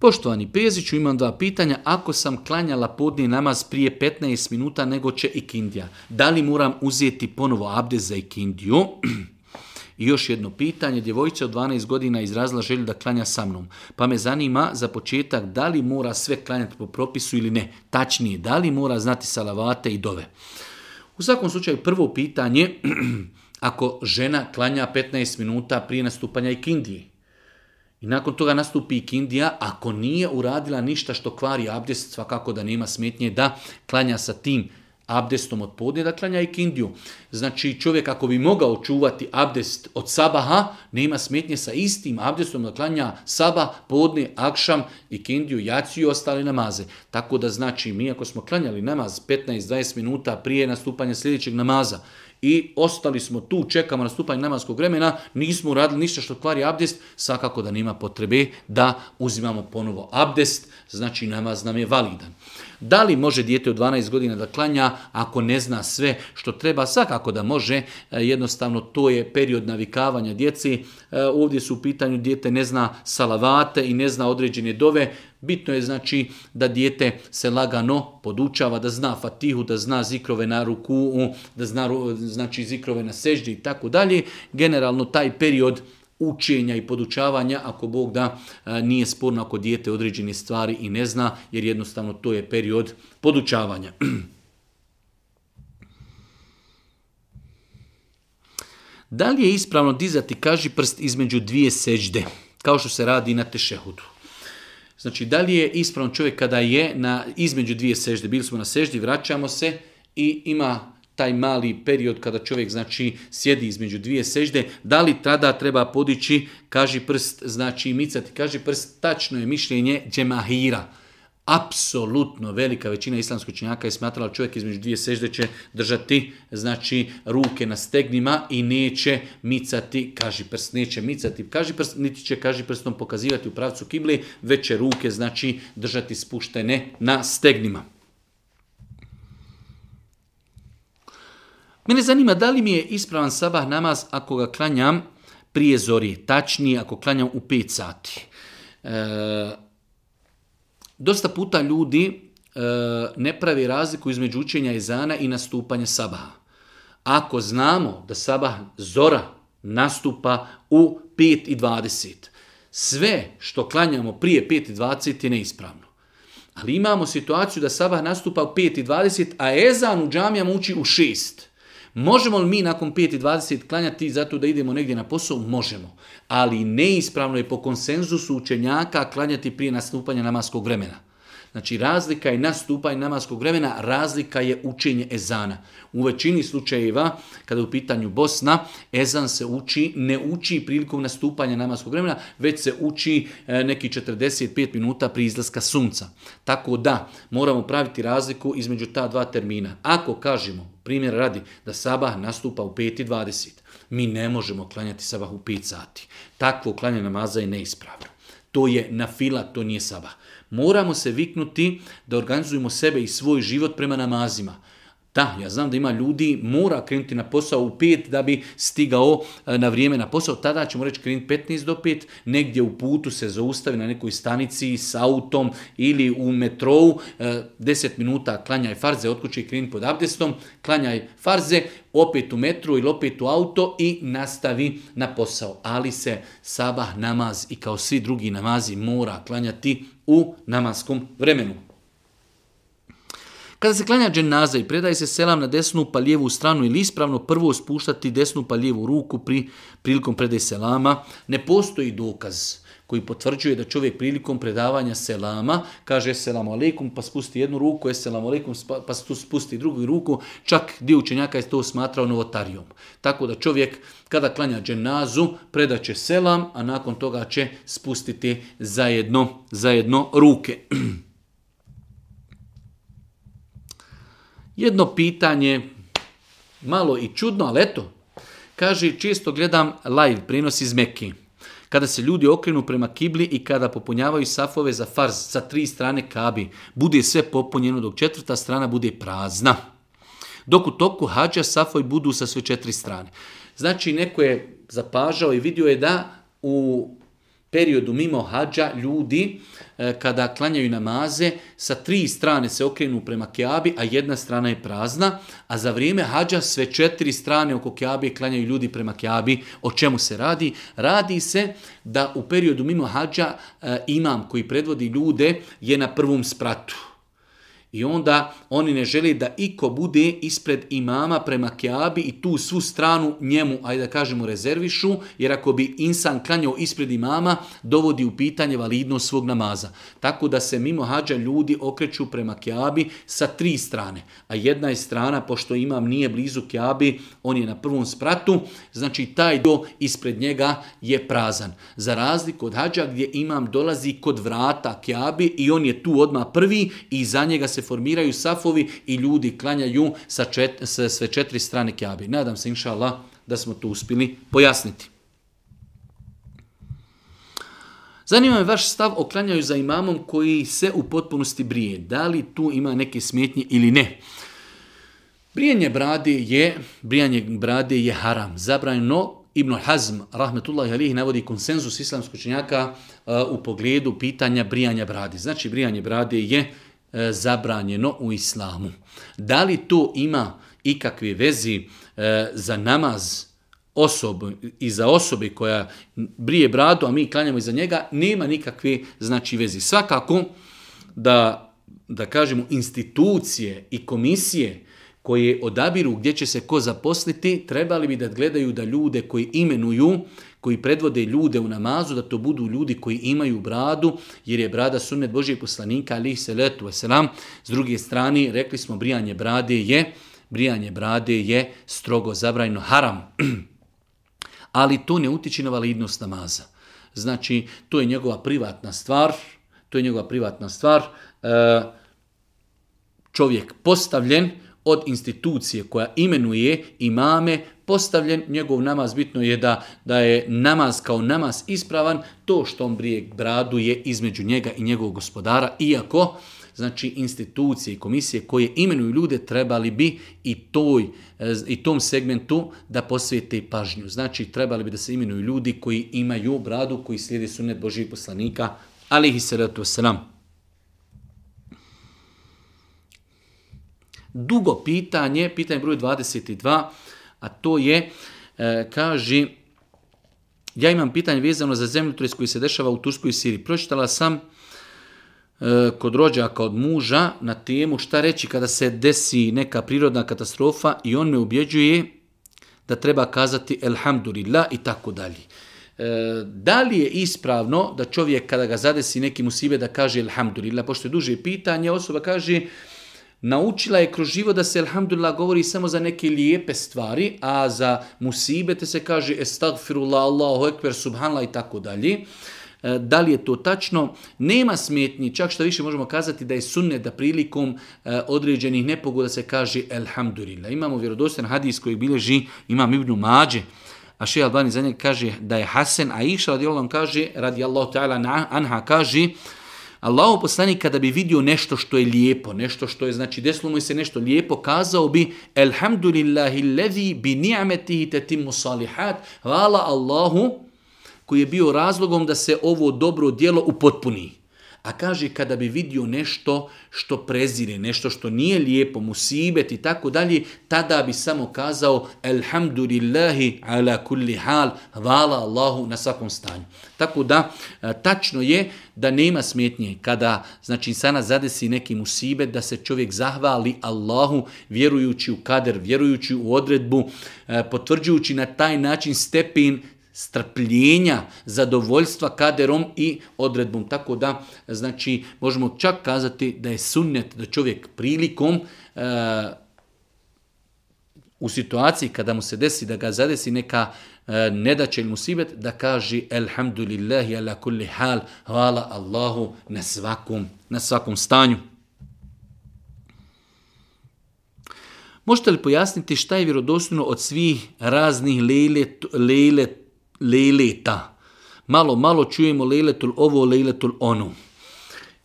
Poštovani Peziću, imam dva pitanja. Ako sam klanjala podni namaz prije 15 minuta nego će ikindija, da li moram uzeti ponovo abde za ikindiju? I još jedno pitanje, djevojica od 12 godina izrazila želju da klanja sa mnom, pa me zanima za početak da li mora sve klanjati po propisu ili ne, tačnije, da li mora znati salavate i dove. U svakom slučaju, prvo pitanje, ako žena klanja 15 minuta prije nastupanja ikindije, I nakon toga nastupi i Kindija, ako nije uradila ništa što kvari abdest, svakako da nema smetnje da klanja sa tim abdestom od podnje, da klanja i Kindiju. Znači čovjek ako bi mogao čuvati abdest od sabaha, nema smetnje sa istim abdestom da klanja saba, podnje, akšam i Kindiju, jaciju i ostale namaze. Tako da znači mi ako smo klanjali namaz 15-20 minuta prije nastupanja sljedećeg namaza i ostali smo tu, čekamo nastupanje namaskog vremena, nismo uradili ništa što kvari abdest, svakako da nema potrebe da uzimamo ponovo abdest, znači namaz nam je validan. Da li može dijete od 12 godina da klanja ako ne zna sve što treba? Svakako da može, e, jednostavno to je period navikavanja djeci. E, ovdje su u pitanju dijete ne zna salavate i ne zna određene dove. Bitno je znači da dijete se lagano podučava, da zna fatihu, da zna zikrove na ruku, da zna znači, zikrove na seždi i tako dalje. Generalno taj period navikavanja učenja i podučavanja, ako Bog da, e, nije sporno ako dijete određene stvari i ne zna, jer jednostavno to je period podučavanja. Da li je ispravno dizati kaži prst između dvije seđde, kao što se radi na tešehudu? Znači, da li je ispravno čovjek kada je na između dvije sežde, bili smo na seždi, vraćamo se i ima taj mali period kada čovjek znači sjedi između dvije sežde, da li tada treba podići, kaži prst, znači micati, kaži prst, tačno je mišljenje džemahira. Apsolutno velika većina islamskoj činjaka je smatrala čovjek između dvije sežde će držati znači ruke na stegnima i neće micati, kaži prst, neće micati, kaži prst, niti će kaži prstom pokazivati u pravcu kibli, već će ruke znači držati spuštene na stegnima. Mene zanima da li mi je ispravan sabah namaz ako ga klanjam prije zori, tačnije ako klanjam u 5 sati. E, dosta puta ljudi e, ne pravi razliku između učenja ezana i nastupanja sabaha. Ako znamo da sabah zora nastupa u 5 i 20, sve što klanjamo prije 5 i 20 je neispravno. Ali imamo situaciju da sabah nastupa u 5 i 20, a ezan u džamija muči u 6. Možemo li mi nakon 5.20 klanjati zato da idemo negdje na posao? Možemo. Ali neispravno je po konsenzusu učenjaka klanjati prije nastupanja namaskog vremena. Znači razlika je nastupaj namaskog vremena, razlika je učenje ezana. U većini slučajeva, kada je u pitanju Bosna, ezan se uči, ne uči prilikom nastupanja namaskog vremena, već se uči e, neki 45 minuta pri izlaska sunca. Tako da, moramo praviti razliku između ta dva termina. Ako kažemo, primjer radi, da sabah nastupa u 5.20, mi ne možemo klanjati sabah u 5 sati. Takvo klanje namaza je neispravno to je na fila, to nije sabah. Moramo se viknuti da organizujemo sebe i svoj život prema namazima. Da, ja znam da ima ljudi, mora krenuti na posao u 5 da bi stigao e, na vrijeme na posao, tada ćemo reći krenuti 15 do 5, negdje u putu se zaustavi na nekoj stanici s autom ili u metrou, 10 e, minuta klanjaj farze, otkući krenuti pod abdestom, klanjaj farze, opet u metru ili opet u auto i nastavi na posao. Ali se sabah namaz i kao svi drugi namazi mora klanjati u namaskom vremenu. Kada se klanja dženaza i predaje se selam na desnu pa lijevu stranu ili ispravno prvo spuštati desnu pa lijevu ruku pri, prilikom predaje selama, ne postoji dokaz koji potvrđuje da čovjek prilikom predavanja selama kaže selamu alaikum pa spusti jednu ruku, selamu alaikum pa spusti drugu ruku, čak dio učenjaka je to smatrao novotarijom. Tako da čovjek kada klanja dženazu predaće selam, a nakon toga će spustiti zajedno, zajedno ruke. Jedno pitanje, malo i čudno, ali eto, kaže, često gledam live, prinos iz Mekke. Kada se ljudi okrenu prema kibli i kada popunjavaju safove za farz sa tri strane kabi, bude sve popunjeno dok četvrta strana bude prazna. Dok u toku hađa safoj budu sa sve četiri strane. Znači, neko je zapažao i vidio je da u periodu mimo hađa ljudi uh, E, kada klanjaju namaze, sa tri strane se okrenu prema Kiabi, a jedna strana je prazna, a za vrijeme hađa sve četiri strane oko Kiabi klanjaju ljudi prema Kiabi. O čemu se radi? Radi se da u periodu mimo hađa e, imam koji predvodi ljude je na prvom spratu. I onda oni ne žele da iko bude ispred imama prema Kjabi i tu svu stranu njemu, ajde da kažemo, rezervišu, jer ako bi insan klanjao ispred imama, dovodi u pitanje validnost svog namaza. Tako da se mimo hađa ljudi okreću prema Kjabi sa tri strane. A jedna je strana, pošto imam nije blizu Kjabi, on je na prvom spratu, znači taj do ispred njega je prazan. Za razliku od hađa gdje imam dolazi kod vrata Kjabi i on je tu odma prvi i za njega se se formiraju safovi i ljudi klanjaju sa, čet, sa sve četiri strane kjabe. Nadam se, inša Allah, da smo to uspili pojasniti. Zanima me vaš stav o klanjaju za imamom koji se u potpunosti brije. Da li tu ima neke smjetnje ili ne? Brijanje brade je, brijanje brade je haram. Zabranjeno Ibn Hazm, rahmetullahi alihi, navodi konsenzus islamskoj činjaka uh, u pogledu pitanja brijanja brade. Znači, brijanje brade je haram E, zabranjeno u islamu. Da li to ima ikakve vezi e, za namaz osobu i za osobe koja brije bradu, a mi klanjamo iza njega, nema nikakve znači vezi. Svakako da, da kažemo institucije i komisije koje odabiru gdje će se ko zaposliti, trebali bi da gledaju da ljude koji imenuju uh, koji predvode ljude u namazu, da to budu ljudi koji imaju bradu, jer je brada sunnet Božije poslanika, ali ih se letu veselam. S druge strane, rekli smo, brijanje brade je, brijanje brade je strogo zabrajno haram. ali to ne utiče na validnost namaza. Znači, to je njegova privatna stvar, to je njegova privatna stvar, e, čovjek postavljen, od institucije koja imenuje imame postavljen njegov namaz bitno je da da je namaz kao namaz ispravan to što on brije bradu je između njega i njegovog gospodara iako znači institucije i komisije koje imenuju ljude trebali bi i toj e, i tom segmentu da posvete pažnju znači trebali bi da se imenuju ljudi koji imaju bradu koji slijede sunnet božjih poslanika alihi salatu selam dugo pitanje, pitanje broj 22, a to je, e, kaži, ja imam pitanje vezano za zemljotres koji se dešava u Turskoj Siriji. Pročitala sam e, kod rođaka od muža na temu šta reći kada se desi neka prirodna katastrofa i on me ubjeđuje da treba kazati elhamdulillah i tako dalje. E, da li je ispravno da čovjek kada ga zadesi nekim u sibe da kaže elhamdulillah, pošto je duže pitanje, osoba kaže elhamdulillah, Naučila je kroz život da se, alhamdulillah, govori samo za neke lijepe stvari, a za musibete se kaže estagfirullah, Allahu ekber, subhanallah i tako dalje. E, da li je to tačno? Nema smetnji, čak što više možemo kazati da je sunne da prilikom e, određenih nepogoda se kaže alhamdulillah. Imamo vjerodostan hadis koji bilježi imam Ibnu Mađe, a še Albani za njeg kaže da je Hasan, a iša radi Allahom kaže, radi Allah ta'ala anha kaže, Allahov poslanik kada bi vidio nešto što je lijepo, nešto što je, znači, desilo mu se nešto lijepo, kazao bi Elhamdulillahi levi bi ni'ametihi tetimu salihat. Hvala Allahu koji je bio razlogom da se ovo dobro dijelo upotpuni. A kaže, kada bi vidio nešto što prezire, nešto što nije lijepo, musibet i tako dalje, tada bi samo kazao, Elhamdulillahi ala kulli hal, hvala Allahu na svakom stanju. Tako da, e, tačno je da nema smetnje kada, znači, sana zadesi neki musibet, da se čovjek zahvali Allahu vjerujući u kader, vjerujući u odredbu, e, potvrđujući na taj način stepin strpljenja, zadovoljstva kaderom i odredbom. Tako da, znači, možemo čak kazati da je sunnet, da čovjek prilikom e, u situaciji kada mu se desi, da ga zadesi neka e, nedaće ili musibet, da kaže Elhamdulillahi ala kulli hal, hvala Allahu na svakom, na svakom stanju. Možete li pojasniti šta je vjerodostojno od svih raznih lejle, lejle lejleta. Malo, malo čujemo lejletul ovo, lejletul ono.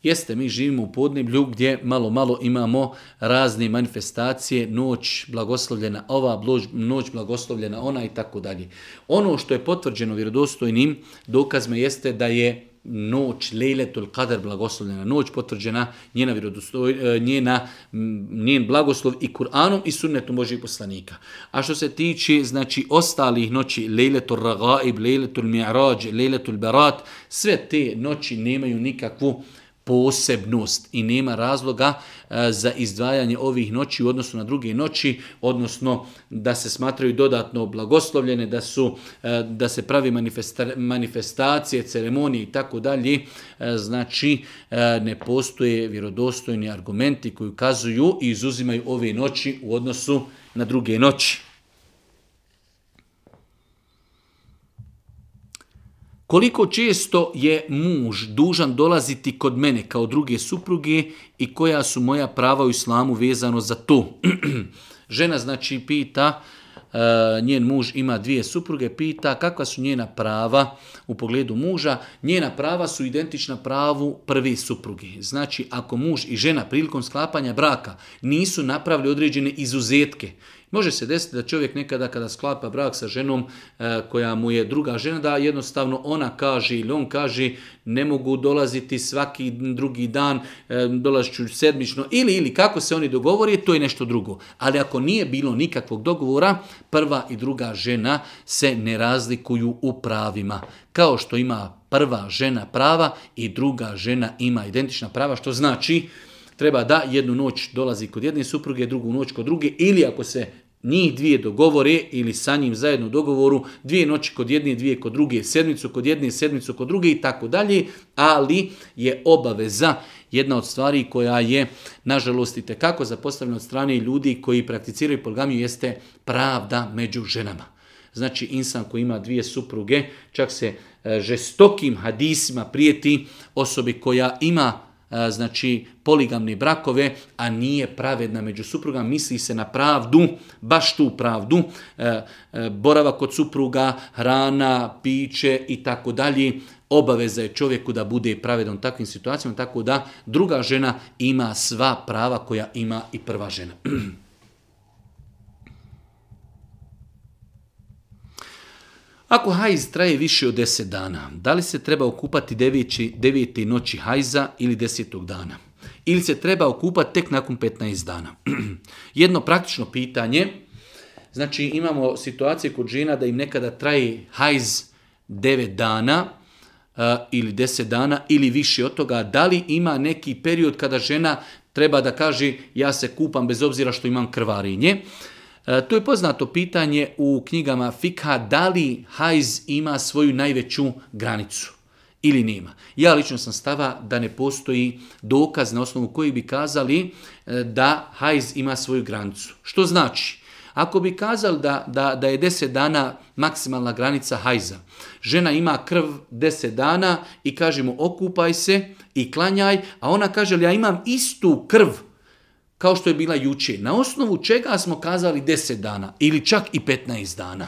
Jeste, mi živimo u podneblju gdje malo, malo imamo razne manifestacije, noć blagoslovljena ova, noć blagoslovljena ona i tako dalje. Ono što je potvrđeno vjerodostojnim dokazme jeste da je noć Lejletul Qadr blagoslovljena noć potvrđena njena vjerodostoj e, njena njen blagoslov i Kur'anom i sunnetom Božijeg poslanika. A što se tiče znači ostalih noći Lejletul Ragaib, Lejletul Mi'raj, Lejletul Berat, sve te noći nemaju nikakvu posebnost i nema razloga e, za izdvajanje ovih noći u odnosu na druge noći, odnosno da se smatraju dodatno blagoslovljene, da su e, da se pravi manifestacije, ceremonije i tako dalje, e, znači ne postoje vjerodostojni argumenti koji ukazuju i izuzimaju ove noći u odnosu na druge noći. Koliko često je muž dužan dolaziti kod mene kao druge supruge i koja su moja prava u islamu vezano za to? Žena znači pita, e, njen muž ima dvije supruge, pita kakva su njena prava u pogledu muža. Njena prava su identična pravu prve supruge. Znači ako muž i žena prilikom sklapanja braka nisu napravili određene izuzetke, Može se desiti da čovjek nekada kada sklapa brak sa ženom e, koja mu je druga žena, da jednostavno ona kaže ili on kaže ne mogu dolaziti svaki drugi dan, e, dolazit sedmično ili ili kako se oni dogovori, to je nešto drugo. Ali ako nije bilo nikakvog dogovora, prva i druga žena se ne razlikuju u pravima. Kao što ima prva žena prava i druga žena ima identična prava, što znači treba da jednu noć dolazi kod jedne supruge, drugu noć kod druge, ili ako se njih dvije dogovore ili sa njim zajedno dogovoru, dvije noći kod jedne, dvije kod druge, sedmicu kod jedne, sedmicu kod druge i tako dalje, ali je obaveza jedna od stvari koja je, nažalost, i tekako zapostavljena od strane ljudi koji prakticiraju poligamiju, jeste pravda među ženama. Znači, insan koji ima dvije supruge, čak se e, žestokim hadisima prijeti osobi koja ima znači poligamne brakove, a nije pravedna među supruga, misli se na pravdu, baš tu pravdu, e, e, borava kod supruga, hrana, piće i tako dalje, obaveza je čovjeku da bude pravedan takvim situacijama, tako da druga žena ima sva prava koja ima i prva žena. Ako hajz traje više od 10 dana, da li se treba okupati 9. noći hajza ili 10. dana? Ili se treba okupati tek nakon 15 dana? Jedno praktično pitanje, znači imamo situacije kod žena da im nekada traje hajz 9 dana uh, ili 10 dana ili više od toga, da li ima neki period kada žena treba da kaže ja se kupam bez obzira što imam krvarinje? Uh, E, to je poznato pitanje u knjigama Fikha, da li hajz ima svoju najveću granicu ili nema. Ja lično sam stava da ne postoji dokaz na osnovu koji bi kazali e, da hajz ima svoju granicu. Što znači? Ako bi kazali da, da, da je 10 dana maksimalna granica hajza, žena ima krv 10 dana i kažemo okupaj se i klanjaj, a ona kaže li ja imam istu krv, kao što je bila juče. Na osnovu čega smo kazali 10 dana ili čak i 15 dana.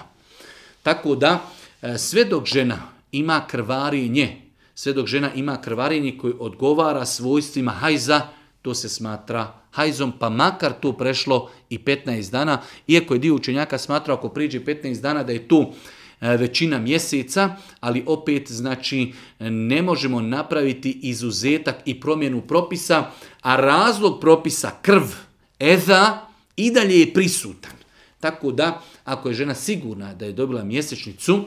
Tako da, e, sve dok žena ima krvarenje, sve dok žena ima krvarenje koje odgovara svojstvima hajza, to se smatra hajzom, pa makar to prešlo i 15 dana, iako je dio učenjaka smatrao ako priđe 15 dana da je to E, većina mjeseca, ali opet znači ne možemo napraviti izuzetak i promjenu propisa, a razlog propisa krv, eza, i dalje je prisutan. Tako da, ako je žena sigurna da je dobila mjesečnicu,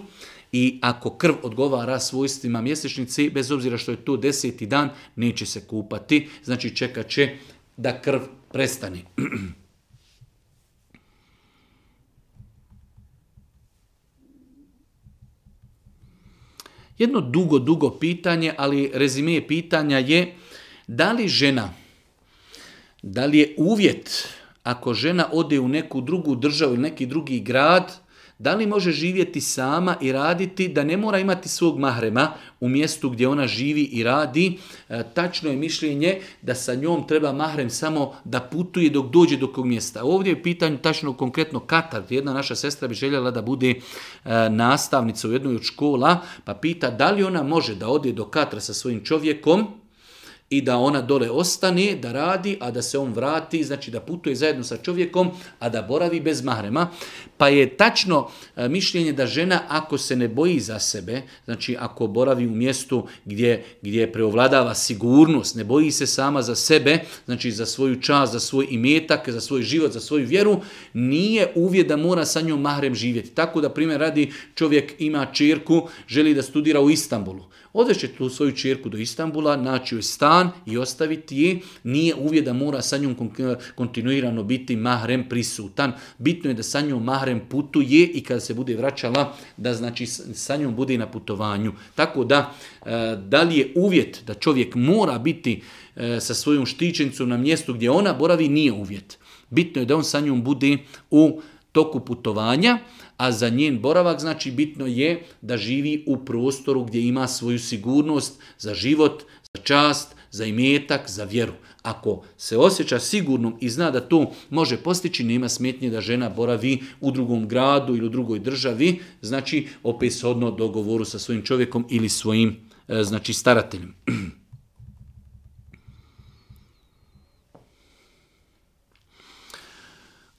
I ako krv odgovara svojstvima mjesečnici, bez obzira što je to deseti dan, neće se kupati, znači čekat će da krv prestane. Jedno dugo, dugo pitanje, ali rezime pitanja je da li žena, da li je uvjet ako žena ode u neku drugu državu ili neki drugi grad, da li može živjeti sama i raditi da ne mora imati svog mahrema u mjestu gdje ona živi i radi. E, tačno je mišljenje da sa njom treba mahrem samo da putuje dok dođe do kog mjesta. Ovdje je pitanje tačno konkretno Katar. Jedna naša sestra bi željela da bude e, nastavnica u jednoj od škola pa pita da li ona može da ode do Katra sa svojim čovjekom i da ona dole ostane, da radi, a da se on vrati, znači da putuje zajedno sa čovjekom, a da boravi bez mahrema. Pa je tačno e, mišljenje da žena, ako se ne boji za sebe, znači ako boravi u mjestu gdje, gdje preovladava sigurnost, ne boji se sama za sebe, znači za svoju čast, za svoj imetak, za svoj život, za svoju vjeru, nije uvijed da mora sa njom mahrem živjeti. Tako da, primjer, radi čovjek ima čirku, želi da studira u Istanbulu odveće tu svoju čerku do Istanbula, naći joj stan i ostaviti je, nije uvijed da mora sa njom kontinuirano biti mahrem prisutan, bitno je da sa njom mahrem putuje i kada se bude vraćala, da znači sa njom bude na putovanju. Tako da, e, da li je uvjet da čovjek mora biti e, sa svojom štićencom na mjestu gdje ona boravi, nije uvjet. Bitno je da on sa njom bude u uh, toku putovanja, a za njen boravak znači bitno je da živi u prostoru gdje ima svoju sigurnost za život, za čast, za imetak, za vjeru. Ako se osjeća sigurnom i zna da to može postići, nema smetnje da žena boravi u drugom gradu ili u drugoj državi, znači opet se odno dogovoru sa svojim čovjekom ili svojim e, znači starateljem.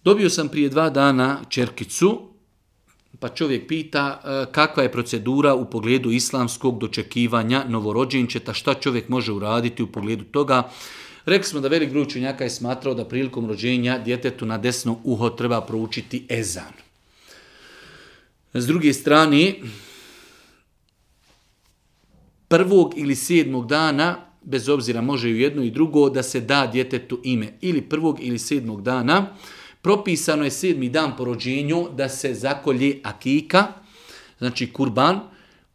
Dobio sam prije dva dana čerkicu, pa čovjek pita e, kakva je procedura u pogledu islamskog dočekivanja novorođenčeta, šta čovjek može uraditi u pogledu toga. Rekli smo da velik gru učenjaka je smatrao da prilikom rođenja djetetu na desno uho treba proučiti ezan. S druge strane, prvog ili sedmog dana, bez obzira može i jedno i drugo, da se da djetetu ime ili prvog ili sedmog dana, propisano je sedmi dan po rođenju da se zakolje akika, znači kurban,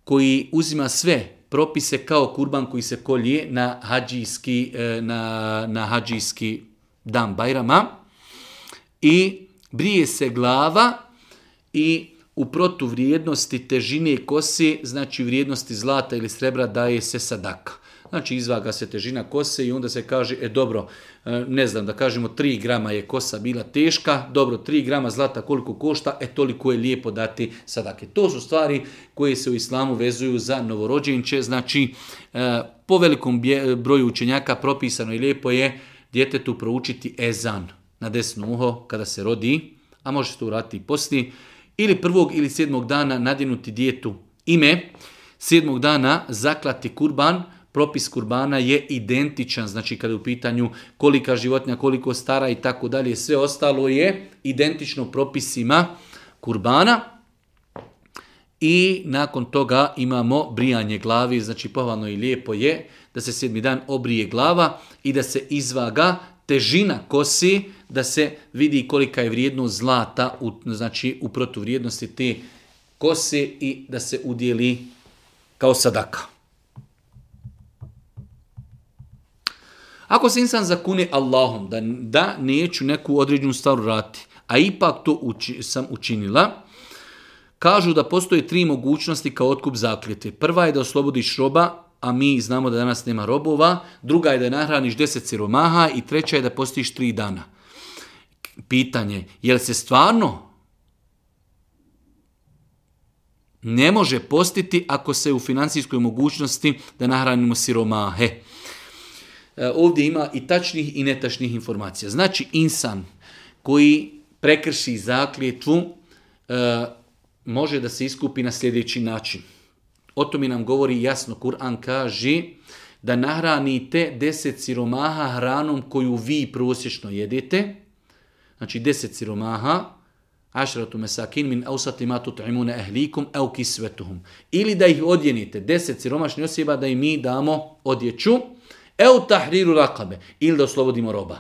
koji uzima sve propise kao kurban koji se kolje na hađijski, e, na, na hađijski dan Bajrama. I brije se glava i u protuvrijednosti težine kose, znači vrijednosti zlata ili srebra, daje se sadaka. Znači izvaga se težina kose i onda se kaže, e dobro, e, ne znam da kažemo 3 grama je kosa bila teška, dobro 3 grama zlata koliko košta, e toliko je lijepo dati sadake. To su stvari koje se u islamu vezuju za novorođenče, znači e, po velikom broju učenjaka propisano i lijepo je djetetu proučiti ezan na desno uho kada se rodi, a može se to urati i poslije, ili prvog ili sedmog dana nadjenuti djetu ime, sedmog dana zaklati kurban, propis kurbana je identičan, znači kada je u pitanju kolika životinja, koliko stara i tako dalje, sve ostalo je identično propisima kurbana. I nakon toga imamo brijanje glavi, znači pohvalno i lijepo je da se sedmi dan obrije glava i da se izvaga težina kosi, da se vidi kolika je vrijednost zlata, u, znači u protuvrijednosti te kose i da se udjeli kao sadaka. Ako se insan zakune Allahom da, da neću neku određenu stvaru rati, a ipak to uči, sam učinila, kažu da postoje tri mogućnosti kao otkup zakljete. Prva je da oslobodiš roba, a mi znamo da danas nema robova. Druga je da nahraniš deset siromaha i treća je da postiš tri dana. Pitanje, je li se stvarno ne može postiti ako se u financijskoj mogućnosti da nahranimo siromahe? He. Eh, ovdje ima i tačnih i netačnih informacija. Znači, insan koji prekrši zakljetvu e, može da se iskupi na sljedeći način. O to mi nam govori jasno, Kur'an kaže da nahranite deset siromaha hranom koju vi prosječno jedete, znači deset siromaha, ašratu mesakin min ausati matu tu'imune ehlikum eu kisvetuhum. Ili da ih odjenite, deset siromašnih osoba da im mi damo odjeću, Eu tahriru rakabe, ili da oslobodimo roba.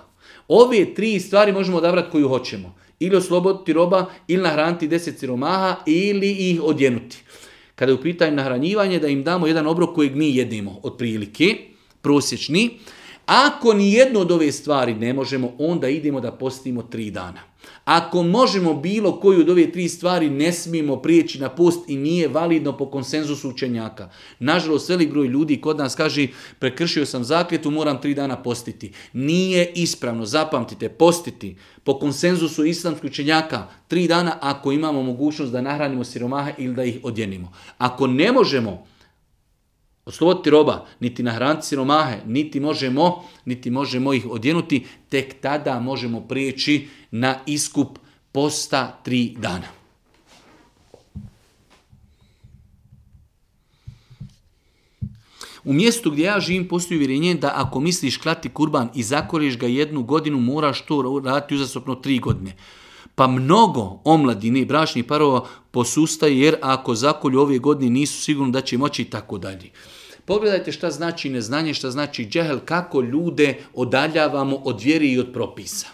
Ove tri stvari možemo odabrati koju hoćemo. Ili osloboditi roba, ili nahraniti deset siromaha, ili ih odjenuti. Kada je u pitanju nahranjivanje, da im damo jedan obrok kojeg mi jedemo, otprilike, prosječni. Ako ni jedno od ove stvari ne možemo, onda idemo da postimo tri dana. Ako možemo bilo koju od ove tri stvari, ne smijemo prijeći na post i nije validno po konsenzusu učenjaka. Nažalost, velik broj ljudi kod nas kaže prekršio sam zakljetu, moram tri dana postiti. Nije ispravno, zapamtite, postiti po konsenzusu islamskih učenjaka tri dana ako imamo mogućnost da nahranimo siromaha ili da ih odjenimo. Ako ne možemo, osloboditi roba, niti na hranci romahe, niti možemo, niti možemo ih odjenuti, tek tada možemo prijeći na iskup posta tri dana. U mjestu gdje ja živim postoji uvjerenje da ako misliš klati kurban i zakoriš ga jednu godinu, moraš to raditi uzasopno tri godine. Pa mnogo omladine i bračnih parova posustaje jer ako zakolju ove godine nisu sigurno da će moći i tako dalje. Pogledajte šta znači neznanje, šta znači džehel, kako ljude odaljavamo od vjeri i od propisa.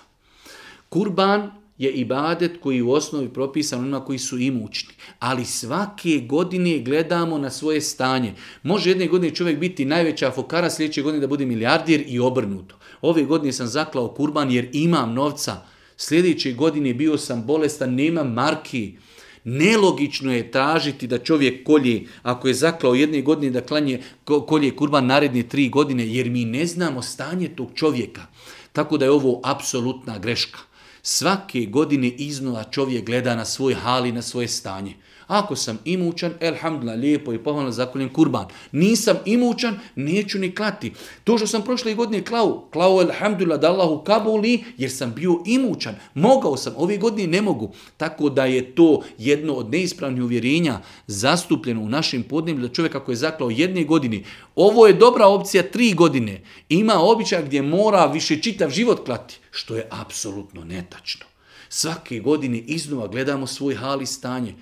Kurban je ibadet koji u osnovi propisan onima koji su imućni. Ali svake godine gledamo na svoje stanje. Može jedne godine čovjek biti najveća fokara, sljedeće godine da bude milijardir i obrnuto. Ove godine sam zaklao kurban jer imam novca. Sljedeće godine bio sam bolestan, nemam marki. Nelogično je tražiti da čovjek kolje, ako je zaklao jedne godine, da klanje, kolje kurban naredne tri godine, jer mi ne znamo stanje tog čovjeka. Tako da je ovo apsolutna greška. Svake godine iznova čovjek gleda na svoj hali, na svoje stanje. Ako sam imućan, elhamdulillah, lijepo i pohvalno zakoljen kurban. Nisam imućan, neću ni klati. To što sam prošle godine klao, klao elhamdulillah da Allahu kabuli, jer sam bio imućan. Mogao sam, ove godine ne mogu. Tako da je to jedno od neispravnih uvjerenja zastupljeno u našim podnijem, da čovjek ako je zaklao jedne godine, ovo je dobra opcija tri godine, ima običaj gdje mora više čitav život klati, što je apsolutno netačno. Svake godine iznova gledamo svoj hali stanje,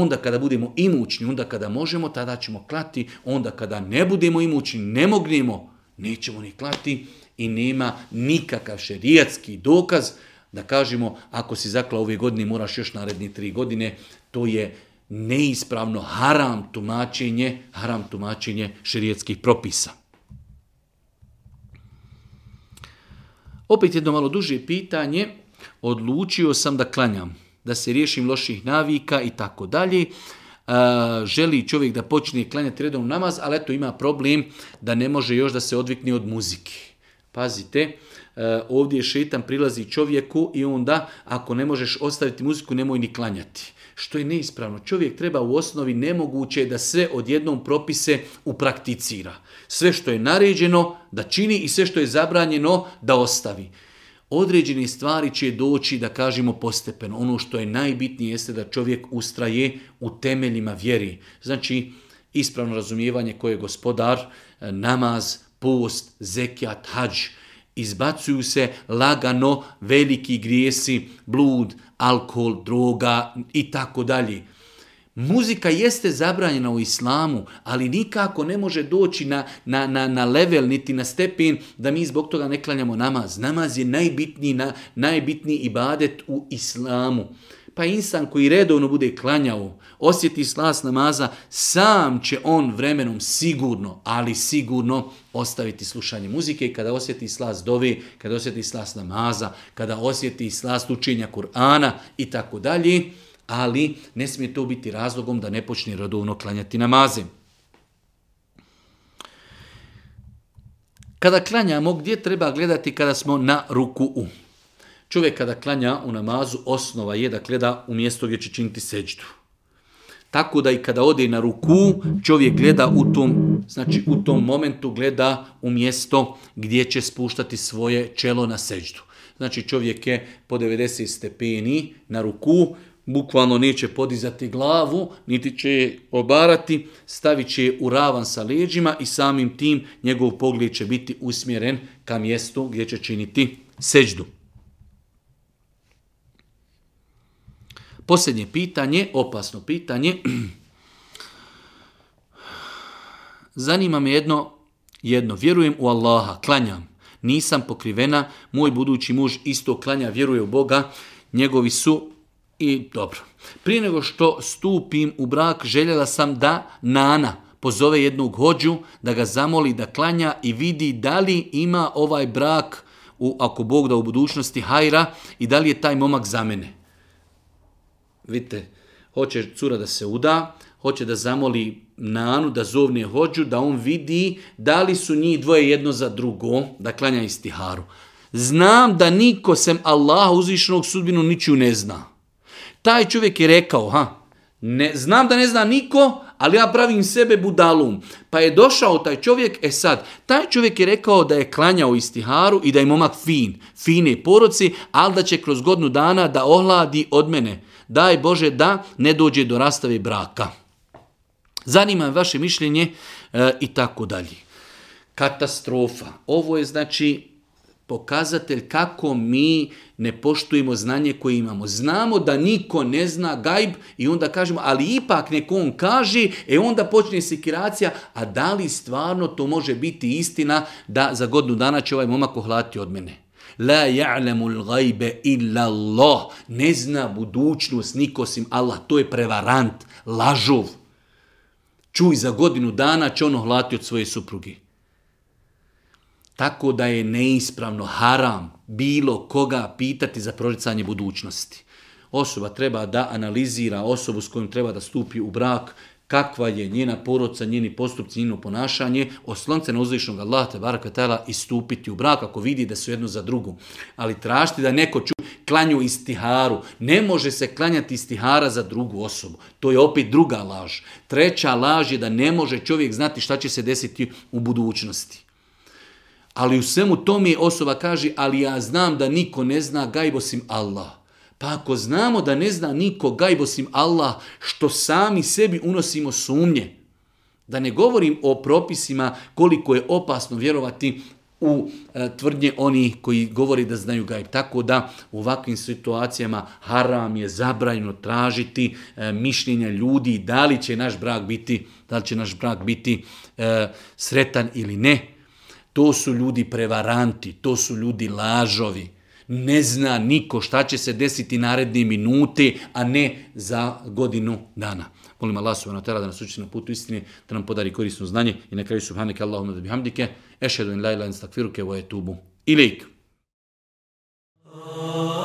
onda kada budemo imućni, onda kada možemo, tada ćemo klati, onda kada ne budemo imućni, ne mognemo, nećemo ni klati i nema nikakav šerijatski dokaz da kažemo ako si zakla ove godine moraš još naredni tri godine, to je neispravno haram tumačenje, haram tumačenje šerijatskih propisa. Opet jedno malo duže pitanje, odlučio sam da klanjam da se riješim loših navika i tako dalje. E, želi čovjek da počne klanjati redom namaz, ali eto ima problem da ne može još da se odvikne od muzike. Pazite, e, ovdje šetan prilazi čovjeku i onda ako ne možeš ostaviti muziku nemoj ni klanjati. Što je neispravno. Čovjek treba u osnovi nemoguće da sve odjednom propise uprakticira. Sve što je naređeno da čini i sve što je zabranjeno da ostavi određene stvari će doći, da kažemo, postepeno. Ono što je najbitnije jeste da čovjek ustraje u temeljima vjeri. Znači, ispravno razumijevanje koje je gospodar, namaz, post, zekijat, hađ, izbacuju se lagano veliki grijesi, blud, alkohol, droga i tako dalje. Muzika jeste zabranjena u islamu, ali nikako ne može doći na, na, na, na level, niti na stepen, da mi zbog toga ne klanjamo namaz. Namaz je najbitniji, na, najbitniji ibadet u islamu. Pa insan koji redovno bude klanjao, osjeti slas namaza, sam će on vremenom sigurno, ali sigurno, ostaviti slušanje muzike kada osjeti slas dove, kada osjeti slas namaza, kada osjeti slas učenja Kur'ana i tako dalje ali ne smije to biti razlogom da ne počne radovno klanjati namaze. Kada klanjamo, gdje treba gledati kada smo na ruku u? Čovjek kada klanja u namazu, osnova je da gleda u mjesto gdje će činiti seđdu. Tako da i kada ode na ruku, čovjek gleda u tom, znači u tom momentu gleda u mjesto gdje će spuštati svoje čelo na seđdu. Znači čovjek je po 90 stepeni na ruku, bukvalno neće podizati glavu, niti će je obarati, stavit će je u ravan sa leđima i samim tim njegov pogled će biti usmjeren ka mjestu gdje će činiti seđdu. Posljednje pitanje, opasno pitanje. Zanima me jedno, jedno, vjerujem u Allaha, klanjam. Nisam pokrivena, moj budući muž isto klanja, vjeruje u Boga, njegovi su I dobro, prije nego što stupim u brak, željela sam da nana pozove jednog hođu, da ga zamoli da klanja i vidi da li ima ovaj brak, u, ako Bog da u budućnosti, hajra i da li je taj momak za mene. Vidite, hoće cura da se uda, hoće da zamoli nanu, da zovne hođu, da on vidi da li su njih dvoje jedno za drugo, da klanja istiharu. Znam da niko sem Allaha uzvišenog sudbinu ničiju ne zna. Taj čovjek je rekao, ha, ne, znam da ne zna niko, ali ja pravim sebe budalum. Pa je došao taj čovjek, e sad, taj čovjek je rekao da je klanjao istiharu i da je momak fin, fine poroci, ali da će kroz godnu dana da ohladi od mene. Daj Bože da ne dođe do rastave braka. Zanima vaše mišljenje e, i tako dalje. Katastrofa. Ovo je znači pokazatelj kako mi ne poštujemo znanje koje imamo. Znamo da niko ne zna gajb i onda kažemo, ali ipak neko on kaže, e onda počne sekiracija, a da li stvarno to može biti istina da za godinu dana će ovaj momak ohlati od mene? La ja'lamu l'gajbe illa Allah. Ne zna budućnost nikosim Allah. To je prevarant, lažov. Čuj, za godinu dana će on ohlati od svoje supruge. Tako da je neispravno haram bilo koga pitati za proricanje budućnosti. Osoba treba da analizira osobu s kojom treba da stupi u brak, kakva je njena poroca, njeni postupci, njeno ponašanje, oslonce na uzvišnog Allah, tebara kvetala, istupiti u brak ako vidi da su jedno za drugu. Ali trašti da neko ču klanju istiharu. Ne može se klanjati istihara za drugu osobu. To je opet druga laž. Treća laž je da ne može čovjek znati šta će se desiti u budućnosti. Ali u svemu tome osoba kaže, ali ja znam da niko ne zna gajbosim Allah. Pa ako znamo da ne zna niko gajbosim Allah, što sami sebi unosimo sumnje, da ne govorim o propisima koliko je opasno vjerovati u e, tvrdnje oni koji govori da znaju gajb. Tako da u ovakvim situacijama haram je zabranjeno tražiti e, mišljenja ljudi da li će naš brak biti, da li će naš brak biti e, sretan ili ne. To su ljudi prevaranti, to su ljudi lažovi. Ne zna niko šta će se desiti naredne minute, a ne za godinu dana. Molim Allah subhanahu wa ta'ala da nas učite na putu istine, da nam podari korisno znanje i na kraju subhanahu Allahumma da bihamdike, ešedu in lajla in stakfiruke, vo etubu. Ilik. Oh.